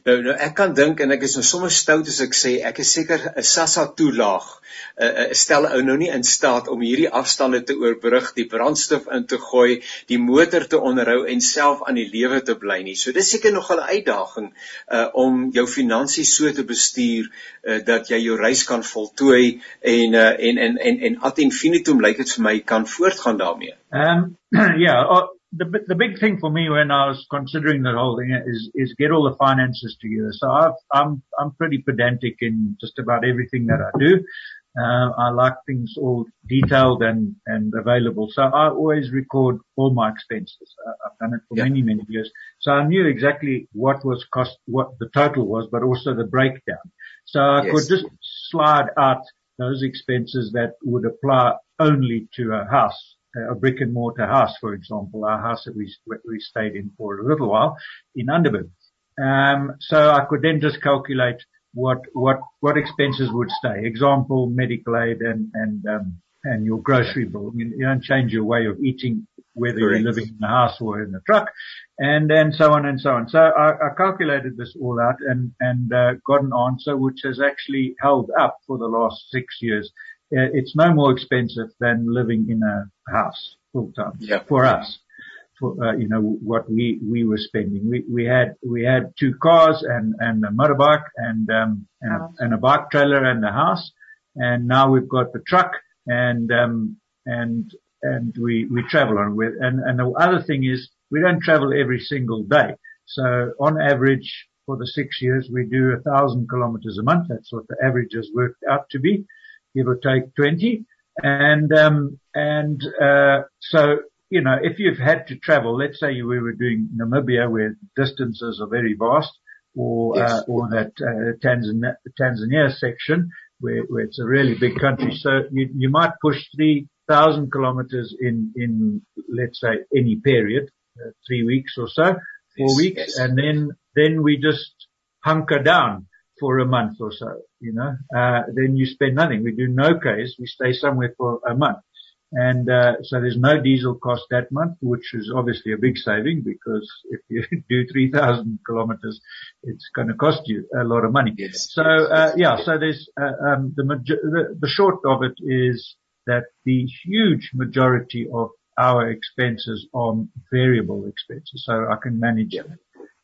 S1: Nou nou ek kan dink en ek is nou sommer stout as ek sê ek is seker 'n Sassa toelaag uh, uh, stel ou nou nie in staat om hierdie afstande te oorbrug, die brandstof in te gooi, die motor te onderhou en self aan die lewe te bly nie. So dis seker nog 'n uitdaging uh, om jou finansies so te bestuur uh, dat jy jou reis kan voltooi en uh, en en en en ad infinitum lyk dit vir my kan voortgaan daarmee.
S3: Ehm um, [clears throat] ja, yeah, the the big thing for me when I was considering the whole thing is is get all the finances together. So I've, I'm I'm pretty pedantic in just about everything that I do. Uh, I like things all detailed and and available. So I always record all my expenses. Uh, I've done it for yeah. many many years. So I knew exactly what was cost, what the total was, but also the breakdown. So I yes. could just slide out those expenses that would apply only to a house a brick and mortar house, for example, our house that we, we stayed in for a little while in Underberg. Um, so I could then just calculate what, what, what expenses would stay. Example, medical aid and, and, um, and your grocery bill. You, you don't change your way of eating whether Correct. you're living in a house or in a truck and then so on and so on. So I, I calculated this all out and, and, uh, got an answer which has actually held up for the last six years it's no more expensive than living in a house full time
S1: yeah.
S3: for us. For, uh, you know, what we, we were spending. We, we had, we had two cars and, and a motorbike and, um, and, a, and a bike trailer and a house. And now we've got the truck and, um, and, and we, we travel on with, and, and the other thing is we don't travel every single day. So on average for the six years, we do a thousand kilometers a month. That's what the average has worked out to be give or take 20. And, um, and, uh, so, you know, if you've had to travel, let's say we were doing Namibia where distances are very vast or, yes. uh, or that, uh, Tanzania, Tanzania section where, where it's a really big country. So you, you might push 3,000 kilometers in, in, let's say any period, uh, three weeks or so, four yes. weeks. Yes. And then, then we just hunker down for a month or so, you know, uh, then you spend nothing. We do no case. We stay somewhere for a month. And, uh, so there's no diesel cost that month, which is obviously a big saving because if you [laughs] do 3,000 kilometers, it's going to cost you a lot of money.
S1: Yes.
S3: So, uh, yeah, so there's, uh, um, the, the, the short of it is that the huge majority of our expenses are variable expenses. So I can manage yeah.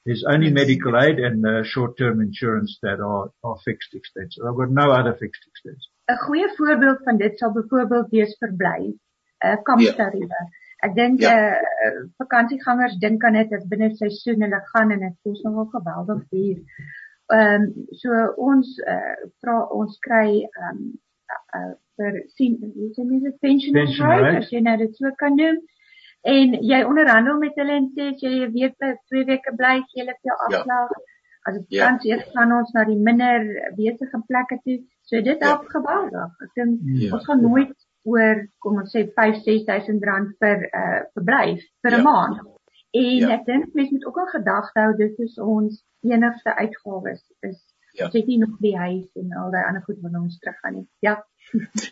S3: There's only medical aid and uh, short-term insurance that are, are fixed expenses. I've got no other fixed expenses.
S2: 'n Goeie voorbeeld van dit sal byvoorbeeld wees verblyf, 'n uh, kamptariewe. Ja. Ek dink eh ja. uh, vakansiegangers dink aan dit as binne seisoen hulle gaan en dit kos nogal geweldig duur. Ehm um, so ons eh uh, vra ons kry ehm um, uh, vir sien hoe sê mense pension, pension right as jy nou dit so kan noem en jy onderhandel met hulle en sê as jy 'n week by twee weke bly, gee hulle vir jou ja. afslag. Ja. As dit ja. kan eers gaan ons na die minder besige plekke toe. So dit ja. help geweldig. Ek dink ja. ons gaan nooit oor kom ons sê 5-6000 rand vir 'n uh, verblyf vir 'n ja. maand. En ja. ek dink mense moet ook al gedagte hou dit is ons enigste uitgawes is ja. sê nie nog die huis en al daai ander goed wat ons terug gaan nie. Ja.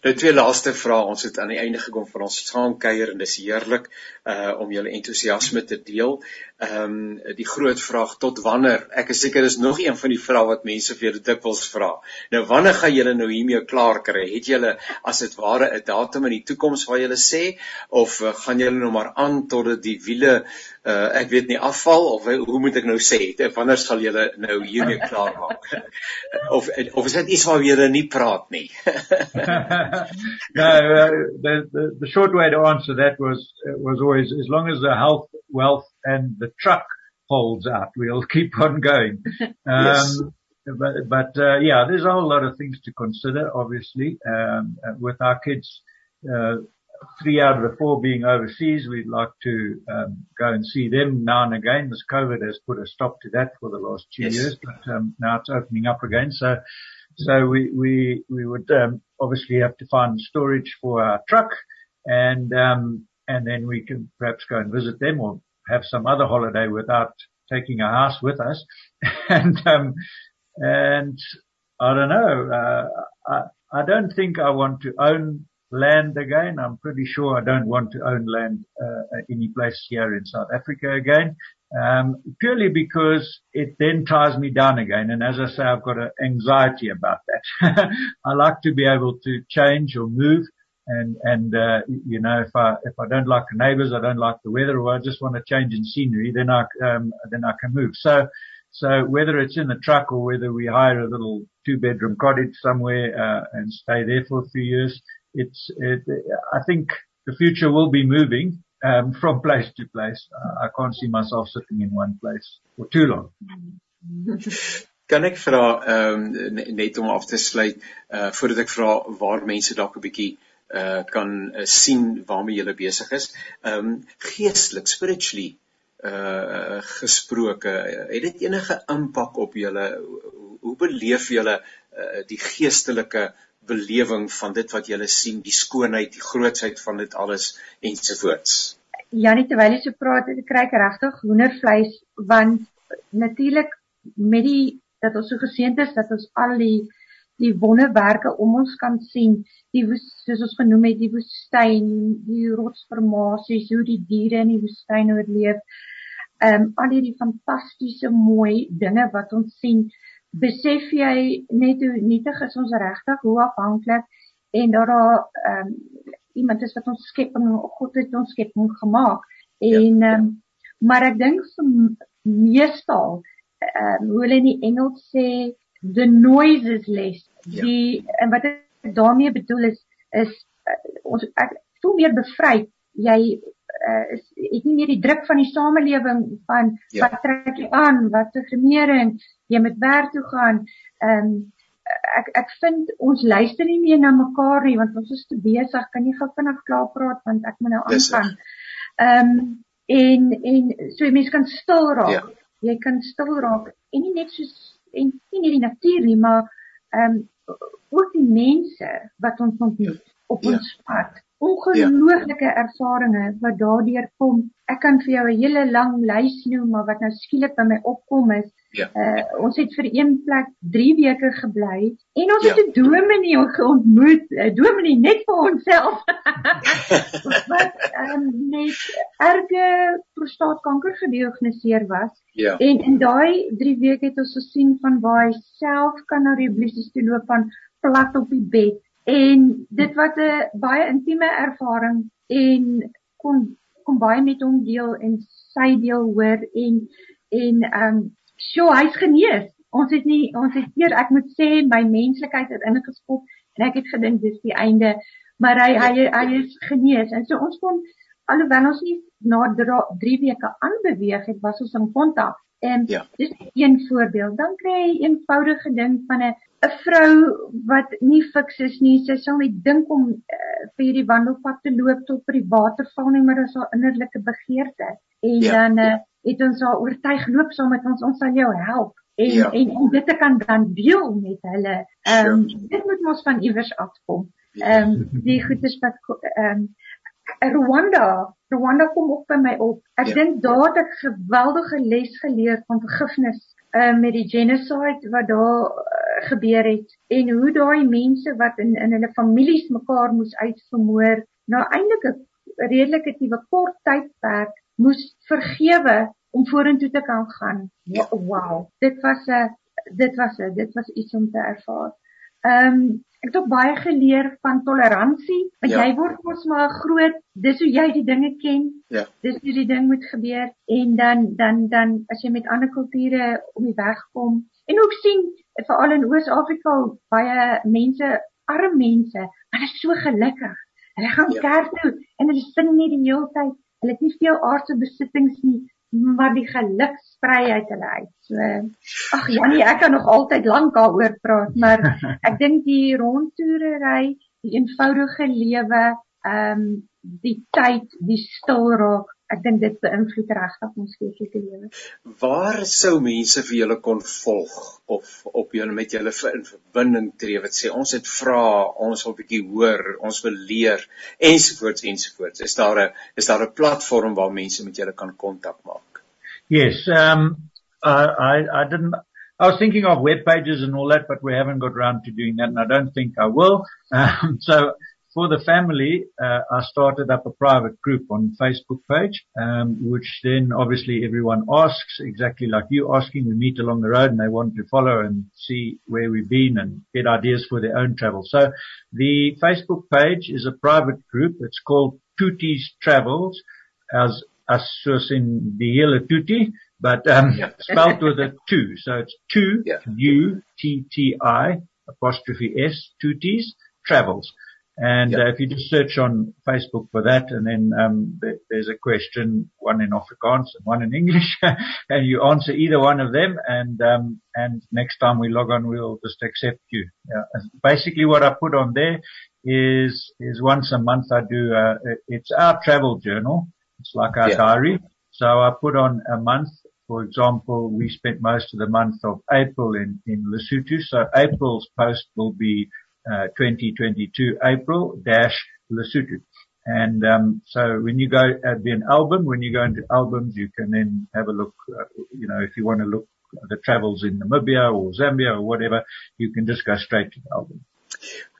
S1: Nou twee laaste vrae. Ons het aan die einde gekom van ons saamkuier en dis heerlik uh om julle entoesiasme te deel. Ehm um, die groot vraag tot wanneer? Ek is seker dis nog een van die vrae wat mense vir julle dikwels vra. Nou wanneer gaan julle nou hiermee klaar kry? Het julle as dit ware 'n datum in die toekoms waar julle sê of uh, gaan julle nou maar aan tot die wiele uh ek weet nie afval of hoe moet ek nou sê wanneer sal julle nou hiermee klaar maak [laughs] of of is dit iets waar julle nie praat nie
S3: uh, [laughs] the, the the short way to answer that was was always as long as the health wealth and the truck holds out we'll [laughs] keep on going [laughs] um yes. but but uh, yeah there's a whole lot of things to consider obviously um uh, with our kids uh three out of the four being overseas. We'd like to um, go and see them now and again. This COVID has put a stop to that for the last two yes. years, but um, now it's opening up again. So, so we we we would um, obviously have to find storage for our truck, and um, and then we can perhaps go and visit them or have some other holiday without taking a house with us, [laughs] and um, and I don't know. Uh, I I don't think I want to own land again. I'm pretty sure I don't want to own land uh, any place here in South Africa again, um, purely because it then ties me down again. And as I say, I've got an anxiety about that. [laughs] I like to be able to change or move. And, and, uh, you know, if I, if I don't like the neighbors, I don't like the weather, or I just want to change in scenery, then I, um, then I can move. So, so whether it's in the truck or whether we hire a little two bedroom cottage somewhere, uh, and stay there for a few years, it's, it, I think the future will be moving um, from place to place. Uh, I can't see myself sitting in one place for too long. [laughs]
S1: Kan ek vra ehm um, net om af te sluit uh voordat ek vra waar mense dalk 'n bietjie uh kan uh, sien waarmee jy besig is. Ehm um, geestelik, spiritually uh gesproke, het dit enige impak op julle hoe beleef julle uh, die geestelike belewing van dit wat jy sien, die skoonheid, die grootsheid van dit alles ensovoorts.
S2: Janie terwyl jy so praat, ek kry regtig hoendervleis want natuurlik met die dat ons so geseënd is dat ons al die die wonderwerke om ons kan sien, die soos ons genoem het, die woestyn, die rotsformasies, hoe die diere in die woestyn oorleef. Ehm um, al hierdie fantastiese mooi dinge wat ons sien besef jy net hoe nietig is ons regtig hoe afhanklik en dat daar ehm um, iemand is wat ons skepping God het ons skepping gemaak en ja, ja. Um, maar ek dink meestal ehm um, hoe hulle in die Engels sê the noise is less ja. die en wat ek daarmee bedoel is is uh, ons ek voel meer bevry jy uh, is ek nie meer die druk van die samelewing van ja. wat trek jy aan wat se gemering jy moet werk toe gaan. Ehm um, ek ek vind ons luister nie meer na mekaar nie want ons is te besig. Kan jy gou vinnig klaar praat want ek moet nou aangaan. Ehm um, en en so jy mens kan stil raak. Ja. jy kan stil raak en nie net soos en nie net die natuur nie maar ehm um, ook die mense wat ons ontmoet op ja. ons pad ongelooflike ja. ervarings wat daardeur kom. Ek kan vir jou 'n hele lang lys noem, maar wat nou skielik by my opkom is Ja. Uh ons het vir een plek 3 weke gebly en ons ja. het 'n dominee ontmoet, 'n dominee net vir onsself. [laughs] wat um, net erge prostaatkanker gediagnoseer was. Ja. En in daai 3 weke het ons gesien van waar hy self kan na die blissies toe loop van plat op die bed en dit was 'n baie intieme ervaring en kon kom baie met hom deel en sy deel hoor en en ehm um, Sjoe, hy's genees. Ons het nie ons het eer ek moet sê my menslikheid het ingeskop en ek het gedink dis die einde, maar hy hy hy is genees. En so ons kon alhoewel ons nie na 3 weke aanbeweeg het, was ons in kontak. En ja. dis een voorbeeld. Dan kry jy 'n eenvoudige ding van 'n 'n vrou wat nie fiks is nie. Sy sal net dink om uh, vir hierdie wandelpad te loop tot by die waterval nie, maar dit is haar innerlike begeerte. En ja. dan uh, het ons haar oortuig loop saam met ons ons sal jou help en ja. en om dit kan dan deel met hulle. Ehm um, dit moet mos van iewers afkom. Ehm um, die goedes wat ehm um, Rwanda, Rwanda kom op by my op. Ek ja. dink daar het ek geweldige les geleer van vergifnis uh, met die genocide wat daar uh, gebeur het en hoe daai mense wat in in hulle families mekaar moes uitvermoor nou eintlik 'n redelike tiewe kort tydperk moes vergewe om vorentoe te kan gaan. Ja. Wow. Dit was 'n dit was 'n dit was iets om te ervaar. Ehm um, ek het ook baie geleer van toleransie. Want ja. jy word mos maar groot, dis hoe jy die dinge ken. Ja. Dis hoe die ding moet gebeur en dan dan dan as jy met ander kulture om die weg kom en ook sien veral in Oos-Afrika baie mense, arme mense, hulle is so gelukkig. Hulle gaan ja. kerk toe en hulle sing net die hele tyd Hulle het nie veel aardse besittings nie, maar die geluk sprei uit hulle uit. So ag Janie, ek kan nog altyd lank daaroor praat, maar [laughs] ek dink die rondtoerery, die eenvoudige lewe, ehm um, die tyd, die stil raak, ek dink dit beïnvloed regtig ons geestelike lewe.
S1: Waar sou mense vir julle kon volg of op julle met julle in verbinding tree wat sê ons het vra, ons wil bietjie hoor, ons wil leer ensovoorts ensovoorts. Is daar 'n is daar 'n platform waar mense met julle kan kontak maak?
S3: Yes, um uh, I I didn't I was thinking of web pages and all that, but we haven't got around to doing that, and I don't think I will. [laughs] Um, so for the family, uh, I started up a private group on Facebook page, um, which then obviously everyone asks exactly like you asking. We meet along the road and they want to follow and see where we've been and get ideas for their own travel. So the Facebook page is a private group. It's called Tooties Travels as as in the hele Tutti, but um, yeah. [laughs] spelled with a two. So it's two yeah. U T T I apostrophe S Tooties Travels. And yep. uh, if you just search on Facebook for that, and then um, there's a question, one in Afrikaans and one in English, [laughs] and you answer either one of them, and um, and next time we log on, we'll just accept you. Yeah. Basically, what I put on there is is once a month I do. Uh, it's our travel journal. It's like our yeah. diary. So I put on a month. For example, we spent most of the month of April in in Lesotho. So April's post will be 2022 uh, April dash Lesotho. And um, so when you go at the album, when you go into albums, you can then have a look. Uh, you know, if you want to look at the travels in Namibia or Zambia or whatever, you can just go straight to the album.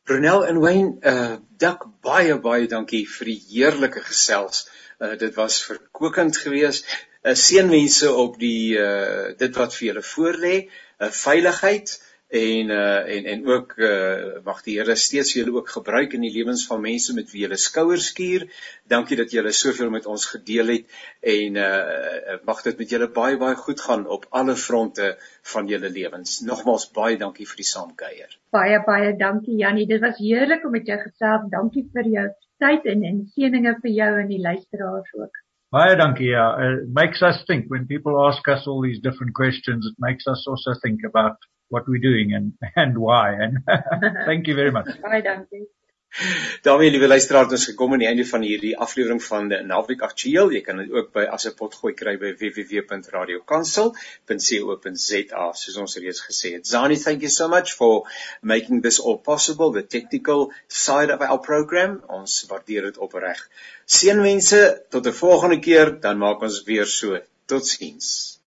S1: Brunel en Wayne, uh dak baie baie dankie vir die heerlike gesels. Uh dit was verkwikkend geweest. Uh seënwense op die uh dit wat vir julle voorlê, uh veiligheid, en uh en en ook uh mag die Here steeds julle ook gebruik in die lewens van mense met wie julle skouers skuur. Dankie dat julle soveel met ons gedeel het en uh mag dit met julle baie baie goed gaan op alle fronte van julle lewens. Nogmaals baie dankie vir die saamkuier.
S2: Baie baie dankie Jannie. Dit was heerlik om met jou gesels. Dankie vir jou tyd en en seëninge vir jou en die luisteraars ook.
S3: Baie dankie. Ja, it makes us think when people ask us all these different questions. It makes us also think about what we're doing and [laughs] and why and [laughs] thank you very much.
S2: Baie dankie.
S1: Daarmee liewe luisteraars, ons gekom aan die einde van hierdie aflewering van die Naweek Aktueel. Jy kan dit ook by as 'n potgooi kry by www.radiokansel.co.za soos ons reeds gesê het. Zani, thank you so much for making this all possible, the technical side of our program. Ons waardeer dit opreg. Seënwense tot 'n volgende keer, dan maak ons weer so. Totsiens.